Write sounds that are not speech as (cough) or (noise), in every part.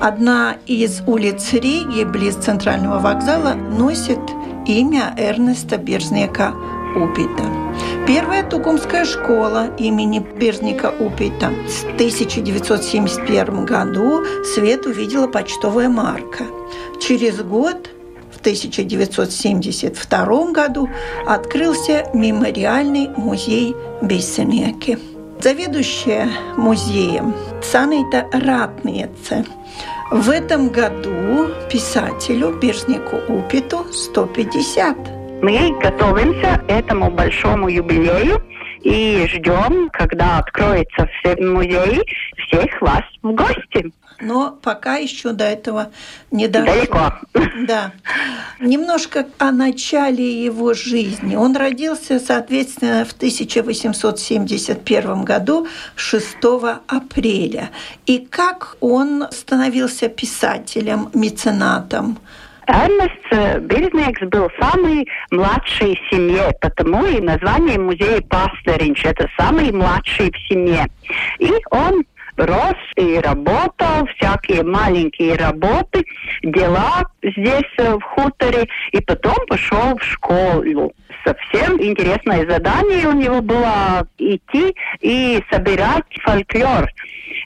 Одна из улиц Риги, близ центрального вокзала, носит имя Эрнеста Берзника Упита. Первая Тукумская школа имени Берзника Упита в 1971 году свет увидела почтовая марка. Через год в 1972 году открылся мемориальный музей Бессенеки. Заведующая музеем Санита Ратница в этом году писателю Берзнику Упиту 150. Мы готовимся к этому большому юбилею и ждем, когда откроется все музей, всех вас в гости но пока еще до этого не дошло. Далеко. Да. Немножко о начале его жизни. Он родился, соответственно, в 1871 году, 6 апреля. И как он становился писателем, меценатом? Эрнест Берзнекс был самый младший в семье, потому и название музея Пастеринч – это самый младший в семье. И он рос и работал, всякие маленькие работы, дела здесь э, в хуторе, и потом пошел в школу. Совсем интересное задание у него было идти и собирать фольклор.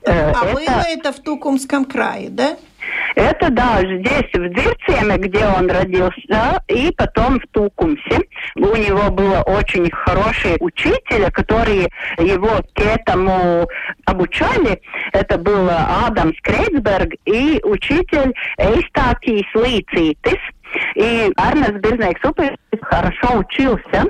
Э, а это... было это в Тукумском крае, да? Это, да, здесь, в Дирцеме, где он родился, и потом в Тукумсе. У него было очень хороший учитель, который его к этому обучали. Это был Адам Скрейцберг и учитель Эйстакис Лицитис. И Арнес Бизнес хорошо учился.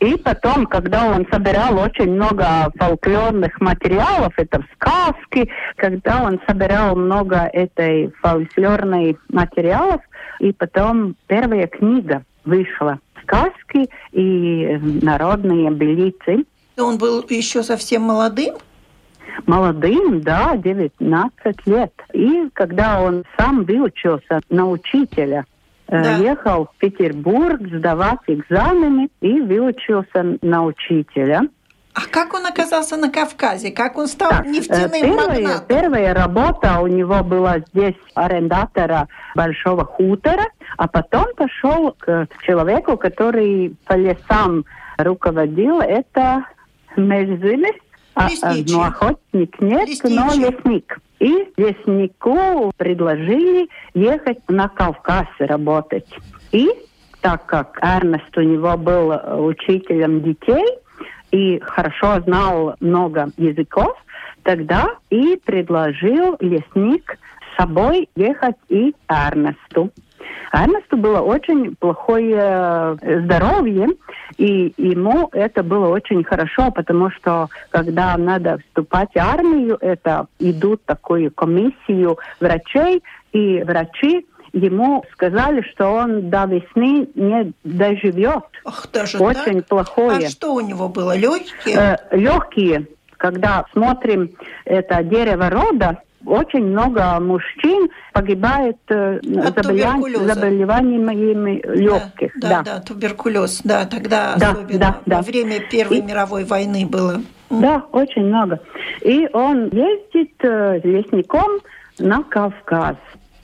И потом, когда он собирал очень много фольклорных материалов, это сказки, когда он собирал много этой фольклорной материалов, и потом первая книга вышла «Сказки и народные белицы». Он был еще совсем молодым? Молодым, да, 19 лет. И когда он сам выучился на учителя – да. ехал в Петербург сдавать экзамены и выучился на учителя. А как он оказался на Кавказе? Как он стал так, нефтяным первая, магнатом? Первая работа у него была здесь арендатора большого хутора, а потом пошел к человеку, который по лесам руководил. Это Межзилис, а, ну, охотник нет, Лесничий. но лесник. И леснику предложили ехать на Кавказ работать. И так как Эрнест у него был учителем детей и хорошо знал много языков, тогда и предложил лесник с собой ехать и Эрнесту. Эрнесту было очень плохое э, здоровье, и ему это было очень хорошо, потому что когда надо вступать в армию, это идут такую комиссию врачей, и врачи ему сказали, что он до весны не доживет. Ах, даже Очень так? плохое. А что у него было? Легкие? Э, легкие. Когда смотрим это дерево рода, очень много мужчин погибает э, заболеванием, заболеваниями легких. Да, да, да, туберкулез, да, тогда да, особенно да, да. во время Первой и, мировой войны было. Да, очень много. И он ездит э, лесником на Кавказ.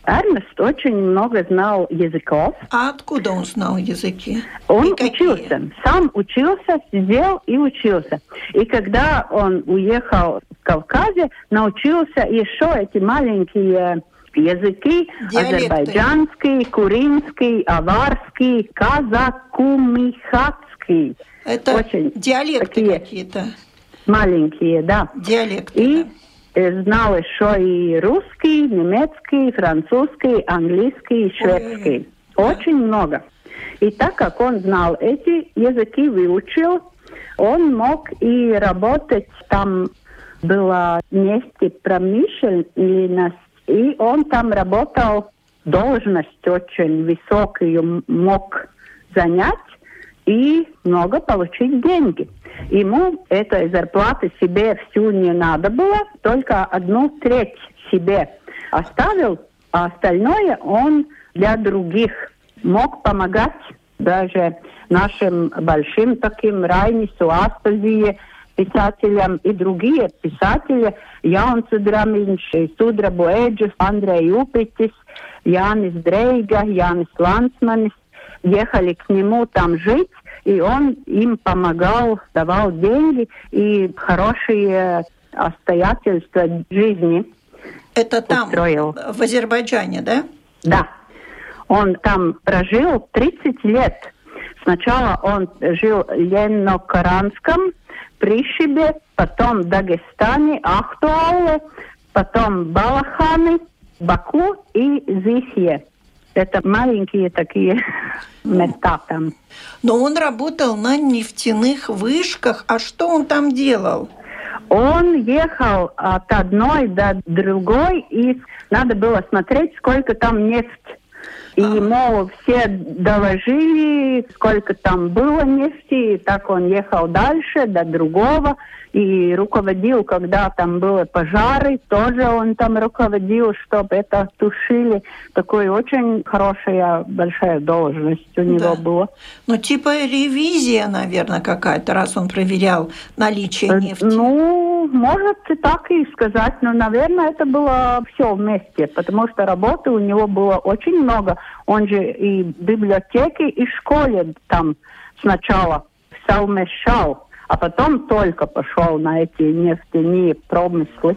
Эрнест очень много знал языков. А откуда он знал языки? Он учился, сам учился, сидел и учился. И когда он уехал в Кавказе, научился еще эти маленькие языки Диалекты. азербайджанский, куринский, аварский, казакумихатский. Это очень диалекты какие-то. Маленькие, да. Диалекты. И знал еще и русский, немецкий, французский, английский, шведский. Очень много. И так как он знал эти языки, выучил, он мог и работать там была нефтепромышленность, и он там работал, должность очень высокую мог занять и много получить деньги. Ему этой зарплаты себе всю не надо было, только одну треть себе оставил, а остальное он для других мог помогать даже нашим большим таким Райнису, Аспазии, писателям и другие писатели, Jauns Dramiņš, Sudrabu Эджис, Андрей Упитис, Янис Дрейга, Янис Лансманис, ехали к нему там жить, и он им помогал, давал деньги и хорошие обстоятельства жизни. Это там, устроил. в Азербайджане, да? Да. Он там прожил 30 лет. Сначала он жил в Ленокаранском, Пришибе, потом Дагестане, Ахтуале, потом Балаханы, Баку и Зихе. Это маленькие такие места там. Но он работал на нефтяных вышках. А что он там делал? Он ехал от одной до другой, и надо было смотреть, сколько там нефть и ему все доложили, сколько там было нефти, и так он ехал дальше до другого и руководил, когда там были пожары, тоже он там руководил, чтобы это тушили. Такой очень хорошая, большая должность у него да. была. Ну, типа ревизия, наверное, какая-то, раз он проверял наличие э, нефти. Ну, может и так и сказать, но, наверное, это было все вместе, потому что работы у него было очень много. Он же и в библиотеке, и в школе там сначала совмещал а потом только пошел на эти нефтяные промыслы.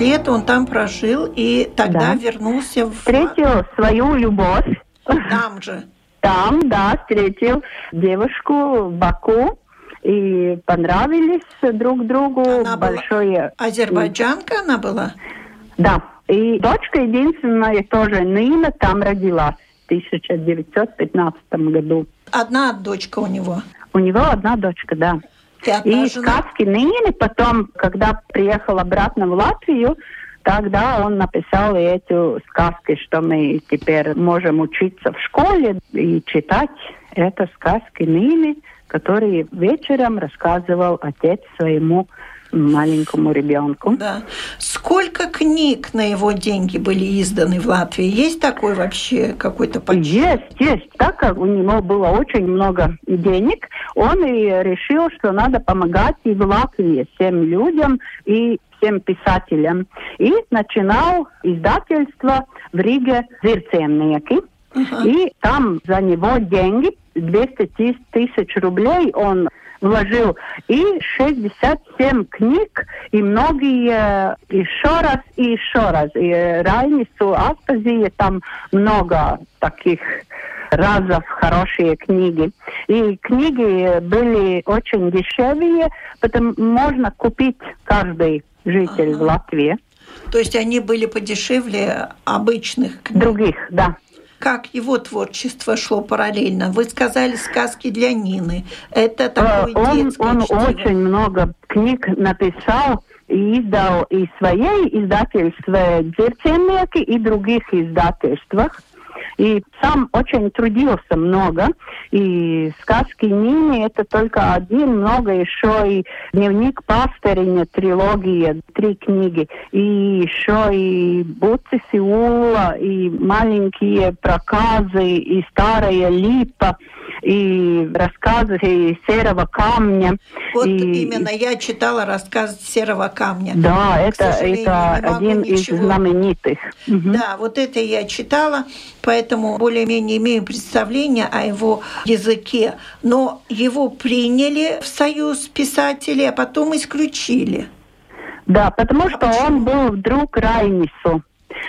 Лет он там прожил и тогда да. вернулся в... Встретил свою любовь. Там же. Там, да, встретил девушку в Баку и понравились друг другу. Она Большое... была азербайджанка она была? Да. И дочка единственная тоже Нина там родилась в 1915 году. Одна дочка у него? У него одна дочка, да. И сказки Нины потом, когда приехал обратно в Латвию, тогда он написал эти сказки, что мы теперь можем учиться в школе и читать. Это сказки Нины, которые вечером рассказывал отец своему маленькому ребенку. Да. Сколько книг на его деньги были изданы в Латвии? Есть такой вообще какой-то подсчет? Есть, есть. Так как у него было очень много денег, он и решил, что надо помогать и в Латвии всем людям, и всем писателям. И начинал издательство в Риге «Зирцемники». Uh-huh. И там за него деньги, 200 тысяч рублей он вложил. И 67 книг, и многие еще раз и еще раз. И Райнису Аспазии там много таких разов хорошие книги. И книги были очень дешевые, потому можно купить каждый житель ага. в Латвии. То есть они были подешевле обычных книг? Других, да как его творчество шло параллельно? Вы сказали сказки для Нины. Это такой он, детское Он чтиво. очень много книг написал, издал и своей издательстве «Дзерценники» и других издательствах. И сам очень трудился много. И сказки Нини это только один, много еще и дневник пастыря, трилогия, три книги. И еще и Буцис и Ула, и маленькие проказы, и старая липа и рассказы серого камня. Вот и... именно я читала рассказ серого камня. Да, это, это один из знаменитых. Да, вот это я читала, поэтому более-менее имею представление о его языке. Но его приняли в союз писателей, а потом исключили. Да, потому а что почему? он был вдруг Райнису.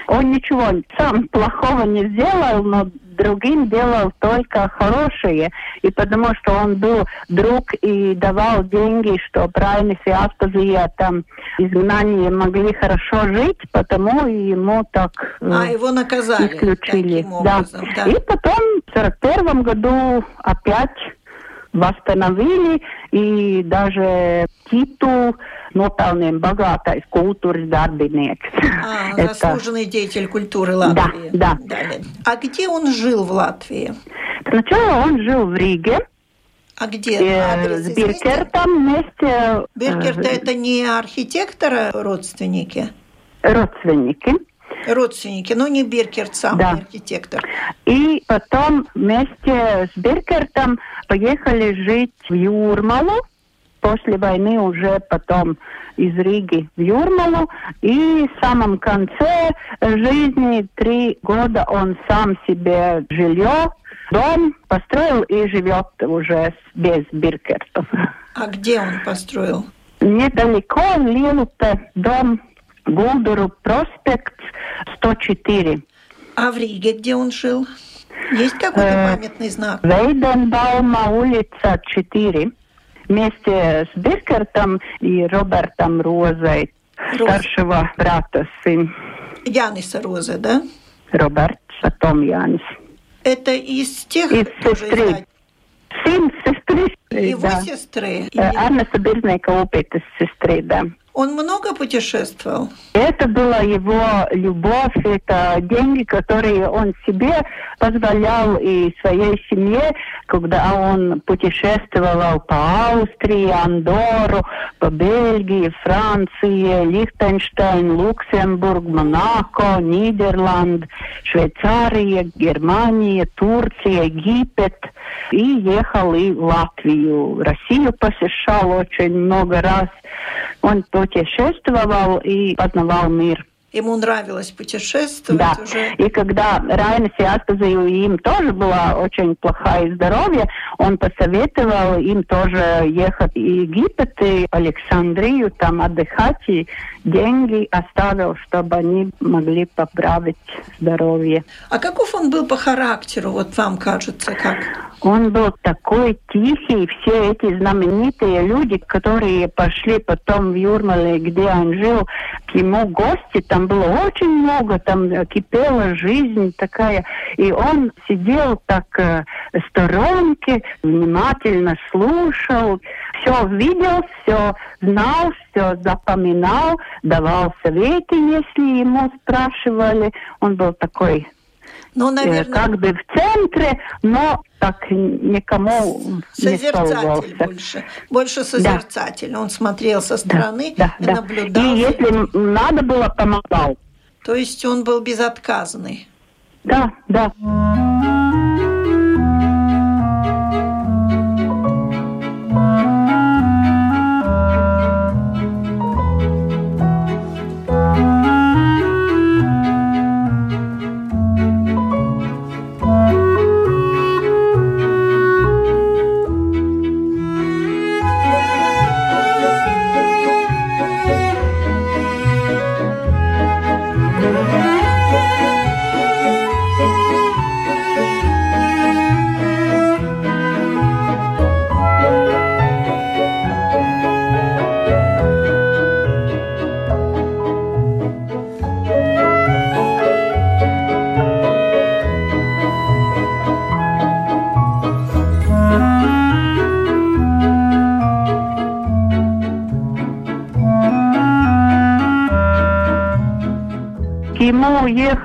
Он ничего сам плохого не сделал, но другим делал только хорошее. И потому что он был друг и давал деньги, что правильно Аспазия там изгнание могли хорошо жить, потому и ему так э, а, его наказали исключили. Образом, да. да. И потом в сорок первом году опять восстановили, и даже титул nopelniem bagātais kultūras darbinieks. А, (laughs) Это... заслуженный деятель культуры Латвии. Да, да. А где он жил в Латвии? Сначала он жил в Риге. А где э, адрес С Биркертом вместе. Э, это не архитектора родственники? Родственники. Родственники, но не Биркерт сам, да. архитектор. И потом вместе с Биркертом поехали жить в Юрмалу, после войны уже потом из Риги в Юрмалу. И в самом конце жизни три года он сам себе жилье, дом построил и живет уже без Биркертов. А где он построил? Недалеко Лилупе, дом Гулдуру, проспект 104. А в Риге где он жил? Есть какой-то э, памятный знак? Вейденбаума улица 4 вместе с Биркертом и Робертом Розой, Роз. старшего брата сын. Яниса Роза, да? Роберт, потом Янис. Это из тех из сестры. Сын сестры. Его да. сестры. Анна Собирника Упита сестры, да. Он много путешествовал? Это была его любовь, это деньги, которые он себе позволял и своей семье, когда он путешествовал по Австрии, Андору, по Бельгии, Франции, Лихтенштейн, Люксембург, Монако, Нидерланд, Швейцария, Германия, Турция, Египет. И ехал и в Латвию. Россию посещал очень много раз. Он путешествовал и познавал мир. Ему нравилось путешествовать да. уже. И когда Райна Сиастазию им тоже было очень плохое здоровье, он посоветовал им тоже ехать в Египет и Александрию, там отдыхать, и деньги оставил, чтобы они могли поправить здоровье. А каков он был по характеру, вот вам кажется, как? Он был такой тихий, все эти знаменитые люди, которые пошли потом в Юрмале, где он жил, к ему гости, там было очень много, там кипела жизнь такая, и он сидел так э, сторонки, внимательно слушал, все видел, все знал, все запоминал, давал советы, если ему спрашивали. Он был такой ну, наверное... как бы в центре, но так никому созерцатель не больше. Больше созерцатель. Да. Он смотрел со стороны да, и да, наблюдал. И если надо было, помогал. То есть он был безотказный. Да, да.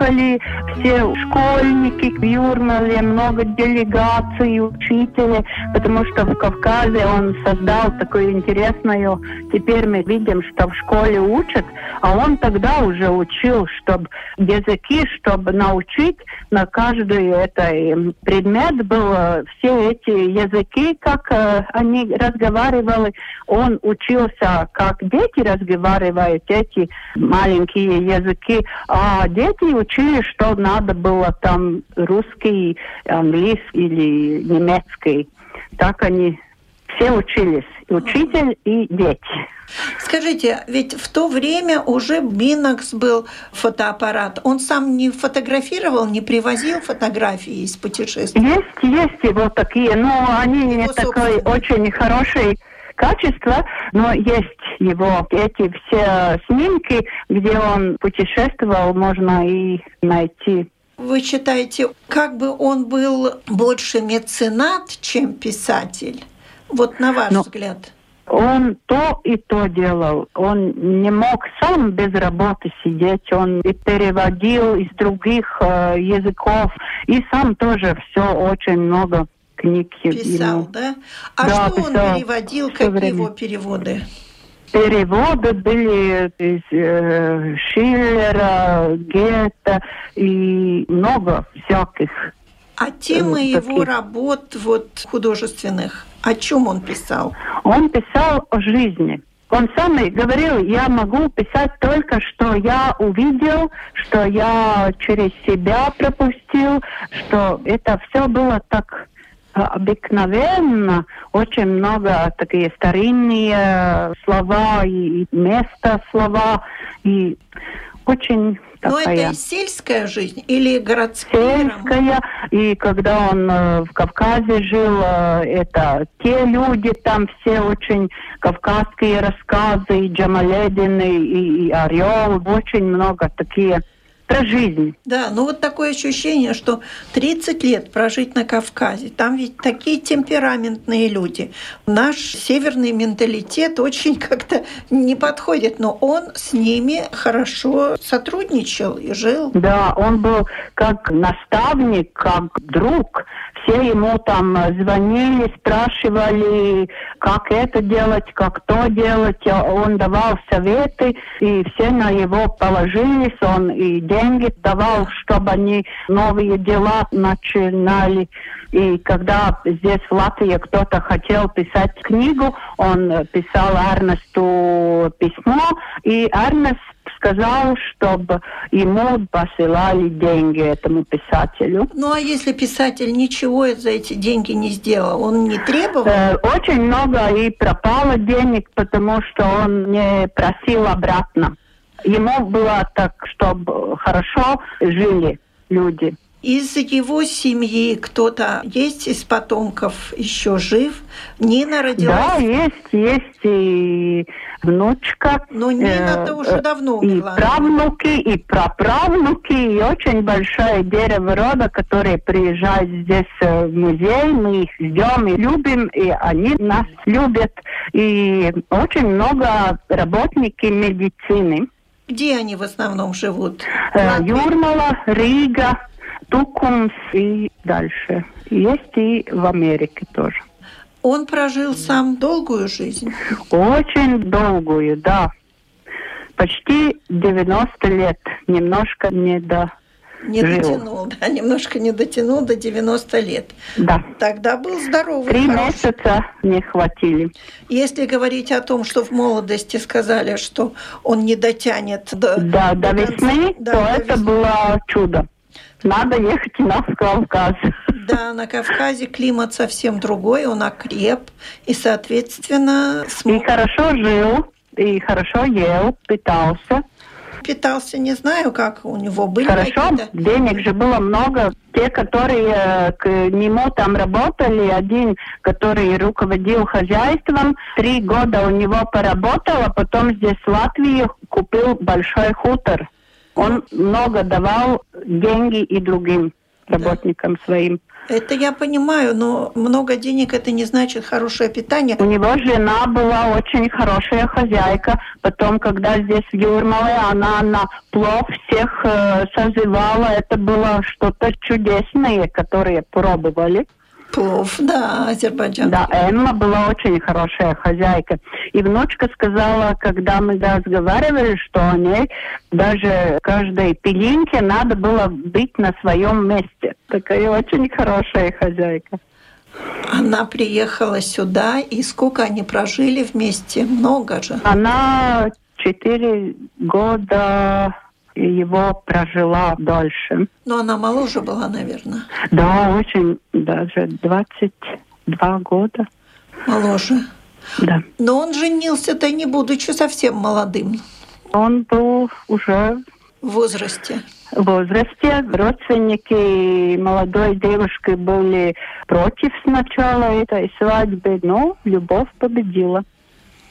Ему ехали все школьники в Юрмале, много делегаций, учителей, потому что в Кавказе он создал такую интересную, теперь мы видим, что в школе учат, а он тогда уже учил, чтобы языки, чтобы научить на каждый это предмет был все эти языки, как э, они разговаривали. Он учился, как дети разговаривают эти маленькие языки, а дети учили, что надо было там русский, английский или немецкий. Так они все учились, и учитель, и дети. Скажите, ведь в то время уже Минокс был фотоаппарат. Он сам не фотографировал, не привозил фотографии из путешествий? Есть, есть его такие, но они его не такой очень хороший качество, но есть его эти все снимки, где он путешествовал, можно и найти. Вы считаете, как бы он был больше меценат, чем писатель? Вот на ваш но... взгляд. Он то и то делал. Он не мог сам без работы сидеть. Он и переводил из других э, языков. И сам тоже все очень много книг Писал, ему. да? А да, что он переводил? Какие время. его переводы? Переводы были из э, Шиллера, Гетта и много всяких. А темы э, его работ вот художественных, о чем он писал? Он писал о жизни. Он сам говорил, я могу писать только, что я увидел, что я через себя пропустил, что это все было так обыкновенно очень много такие старинные слова и места слова и очень такая. Но это сельская жизнь или городская? Сельская. И когда он э, в Кавказе жил, э, это те люди там все очень кавказские рассказы, и Джамаледин, и, и Орел, очень много такие про жизнь. Да, ну вот такое ощущение, что 30 лет прожить на Кавказе, там ведь такие темпераментные люди. Наш северный менталитет очень (laughs) как-то не подходит, но он с ними хорошо сотрудничал и жил. Да, он был как наставник, как друг. Все ему там звонили, спрашивали, как это делать, как то делать. Он давал советы, и все на его положились. Он и деньги давал, чтобы они новые дела начинали. И когда здесь в Латвии кто-то хотел писать книгу, он писал Эрнесту письмо, и Эрнест сказал, чтобы ему посылали деньги этому писателю. Ну а если писатель ничего за эти деньги не сделал, он не требовал? Э, очень много и пропало денег, потому что он не просил обратно. Ему было так, чтобы хорошо жили люди. Из его семьи кто-то есть из потомков еще жив? Нина родилась? Да, есть, есть и внучка. Но Нина-то э, уже давно умерла. И правнуки, и праправнуки, и очень большое дерево рода, которые приезжают здесь э, в музей. Мы их ждем и любим, и они нас любят. И очень много работники медицины. Где они в основном живут? Э, Юрмала, Рига, Тукумс и дальше. Есть и в Америке тоже. Он прожил сам долгую жизнь? Очень долгую, да. Почти 90 лет. Немножко не до не жил. дотянул, да, (laughs) немножко не дотянул до 90 лет. Да. Тогда был здоровый. Три хороший. месяца не хватили. Если говорить о том, что в молодости сказали, что он не дотянет до, да, до, до весны, да, то до это весны. было чудо. Надо ехать на Кавказ. Да, на Кавказе климат совсем другой, он окреп, и, соответственно... Смог... И хорошо жил, и хорошо ел, питался питался, не знаю, как у него были Хорошо, денег же было много. Те, которые э, к нему там работали, один, который руководил хозяйством, три года у него поработал, а потом здесь в Латвии купил большой хутор. Он много давал деньги и другим. Работникам да. своим. Это я понимаю, но много денег это не значит хорошее питание. У него жена была очень хорошая хозяйка. Потом, когда здесь в Юрмале, она на плов всех э, созывала. Это было что-то чудесное, которые пробовали. Плов, да, Азербайджан. Да, Эмма была очень хорошая хозяйка. И внучка сказала, когда мы разговаривали, что о ней даже каждой пилинке надо было быть на своем месте. Такая очень хорошая хозяйка. Она приехала сюда, и сколько они прожили вместе? Много же. Она четыре года его прожила дольше. Но она моложе была, наверное. Да, очень, даже 22 года. Моложе. Да. Но он женился-то не будучи совсем молодым. Он был уже в возрасте. В возрасте родственники молодой девушки были против сначала этой свадьбы, но любовь победила.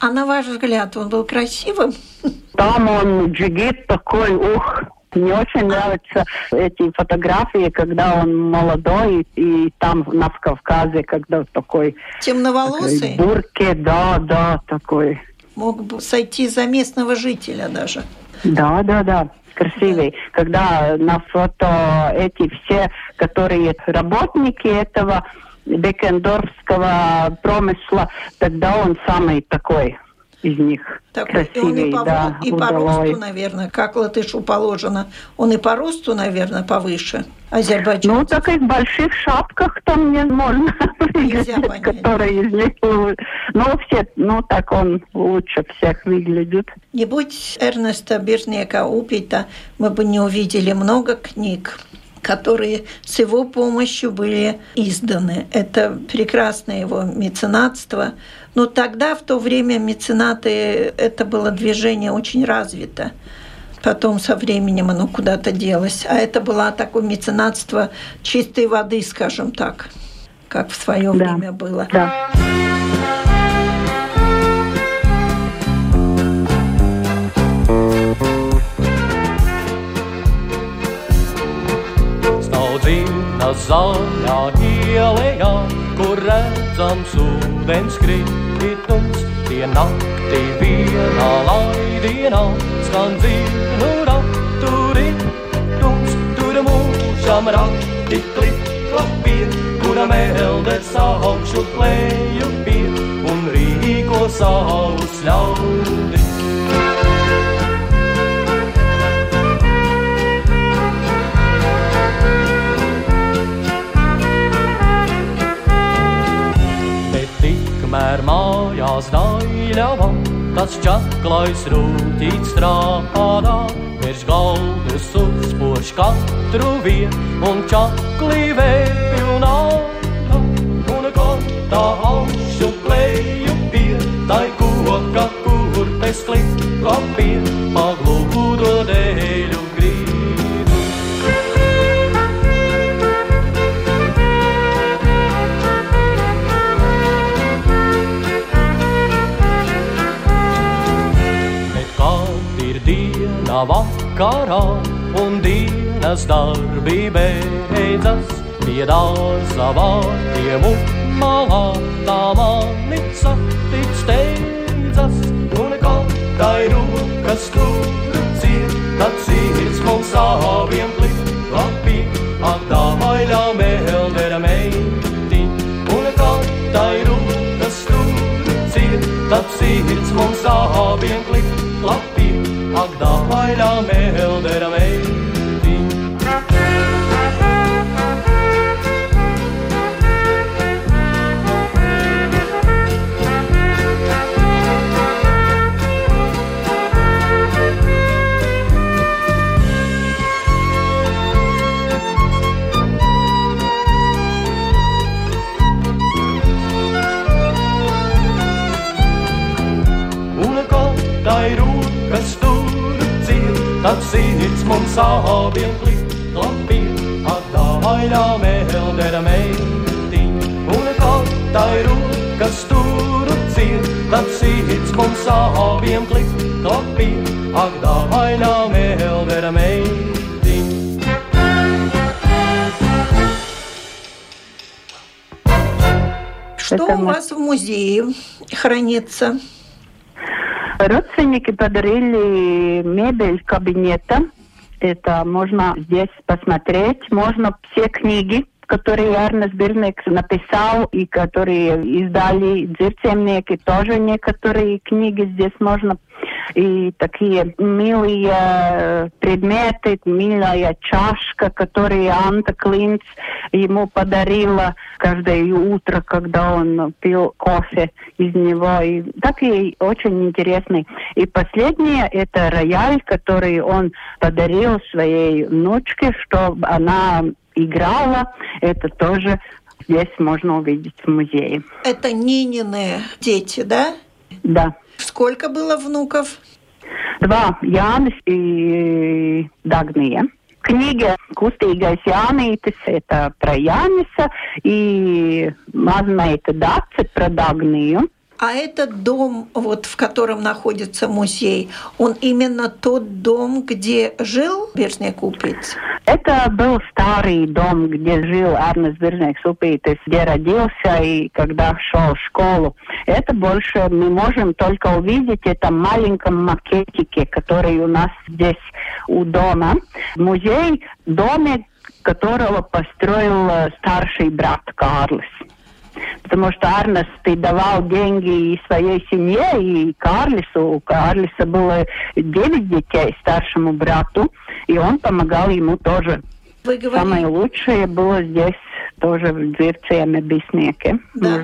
А на ваш взгляд, он был красивым? Там он джигит такой, ух, мне очень нравятся эти фотографии, когда он молодой, и там на Кавказе, когда такой... Темноволосый? Такой бурке, да, да, такой. Мог бы сойти за местного жителя даже. Да, да, да красивый. Да. Когда на фото эти все, которые работники этого Бекендорфского промысла, тогда он самый такой из них так, красивый, и он и по, да, и по росту, наверное, как латышу положено. Он и по росту, наверное, повыше Азербайджан. Ну, так и в больших шапках там не можно (laughs) видеть, которые из них Ну, все, ну, так он лучше всех выглядит. Не будь Эрнеста Бирнека Упита, мы бы не увидели много книг которые с его помощью были изданы. Это прекрасное его меценатство. Но тогда, в то время, меценаты, это было движение очень развито. Потом со временем оно куда-то делось. А это было такое меценатство чистой воды, скажем так, как в свое да. время было. Да. Zaļā ielējā, kur redzams ūdens kritums. Tie naktī vienā laidienā skan dzīnu ratu ritums, tur mūžam rati klip klapie, kura mēlders augšu klēju pie un rīko savus ļaudis. kamēr mājās daļavam, tas čaklais rūtīt strādā. Pirš galdus uzpoš katru vien un čaklī vēpjunā. Un kontā augšu klēju pie, tai koka kurpes klip, klapie, pagludu dēļu. Vakarā un dienas darbi beidzas. Pie dārza vārtiem malā tā mani satik steidzas. Un katrai rokas tur ciet, tad sirds mums abiem plik lapi, ak dāvaļā meldera meiti. Un katrai rokas tur ciet, tad sirds mums abiem plik lapi, Agda, Baila, Mehel, Dera, Mehel. nad sīnits mums sahabiem klik, klapī, atdāvaļā mēldera meitiņ. Un kattai rūkas turu ciet, tad sīnits mums sahabiem klik, klapī, atdāvaļā mēldera meitiņ. Что Это у вас в музее хранится? Родственники подарили мебель кабинета. Это можно здесь посмотреть. Можно все книги, которые Арнес Бирнекс написал и которые издали дзирцемники. Тоже некоторые книги здесь можно и такие милые э, предметы, милая чашка, которую Анта Клинц ему подарила каждое утро, когда он пил кофе из него. И такие очень интересные. И последнее это рояль, который он подарил своей внучке, чтобы она играла. Это тоже здесь можно увидеть в музее. Это Нинины дети, да? Да. Сколько было внуков? Два. Янис и Дагния. Книга «Kustīgais Jānītis» – это про Яниса, и «Mazmeita Dace» про Дагнию. А этот дом, вот в котором находится музей, он именно тот дом, где жил Берзняк Упиц? Это был старый дом, где жил Арнес Берзняк Упиц, где родился и когда шел в школу. Это больше мы можем только увидеть в этом маленьком макетике, который у нас здесь у дома. Музей доме, которого построил старший брат Карлос потому что Арнес давал деньги и своей семье, и Карлису. У Карлиса было девять детей старшему брату, и он помогал ему тоже. Вы говорили... Самое лучшее было здесь тоже в Дверцеме Беснеке. Да.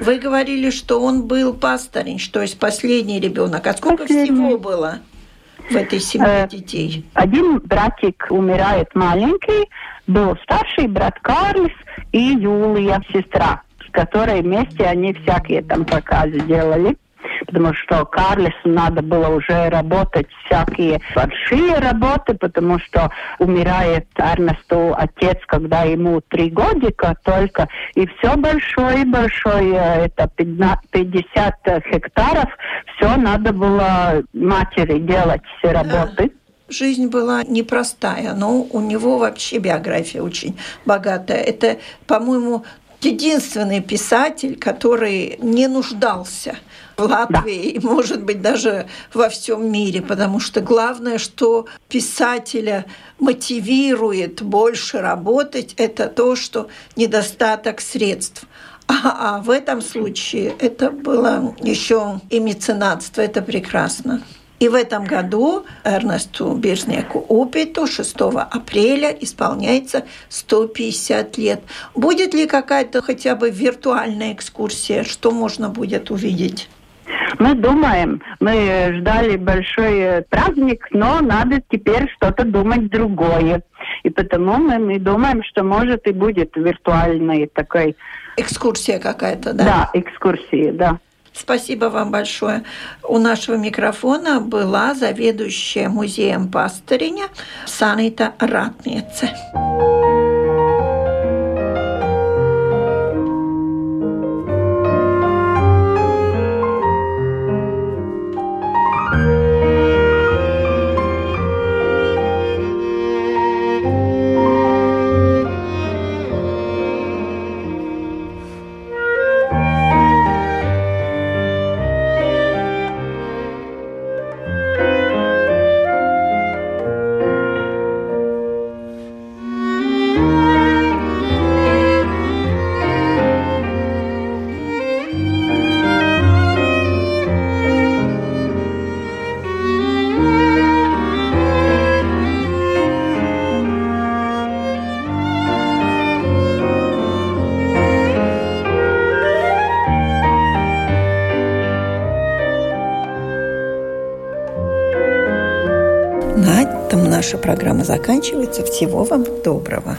Вы говорили, что он был пасторинч, то есть последний ребенок. А сколько последний. всего было? в этой семье э, детей? Один братик умирает маленький, был старший брат Карлис и Юлия, сестра которой вместе они всякие там показы делали потому что Карлесу надо было уже работать всякие большие работы, потому что умирает Эрнесту отец, когда ему три годика только, и все большое-большое, это 50 гектаров, все надо было матери делать все работы. жизнь была непростая, но у него вообще биография очень богатая. Это, по-моему, единственный писатель, который не нуждался в Латвии да. и, может быть, даже во всем мире, потому что главное, что писателя мотивирует больше работать, это то, что недостаток средств. А, а в этом случае это было еще и меценатство, это прекрасно. И в этом году Эрнесту Бирзнеку Упиту 6 апреля исполняется 150 лет. Будет ли какая-то хотя бы виртуальная экскурсия? Что можно будет увидеть? Мы думаем, мы ждали большой праздник, но надо теперь что-то думать другое. И потому мы, мы думаем, что может и будет виртуальная такой... Экскурсия какая-то, да? Да, экскурсия, да. Спасибо вам большое. У нашего микрофона была заведующая музеем Пастыриня Санита Ратница. Программа заканчивается. Всего вам доброго.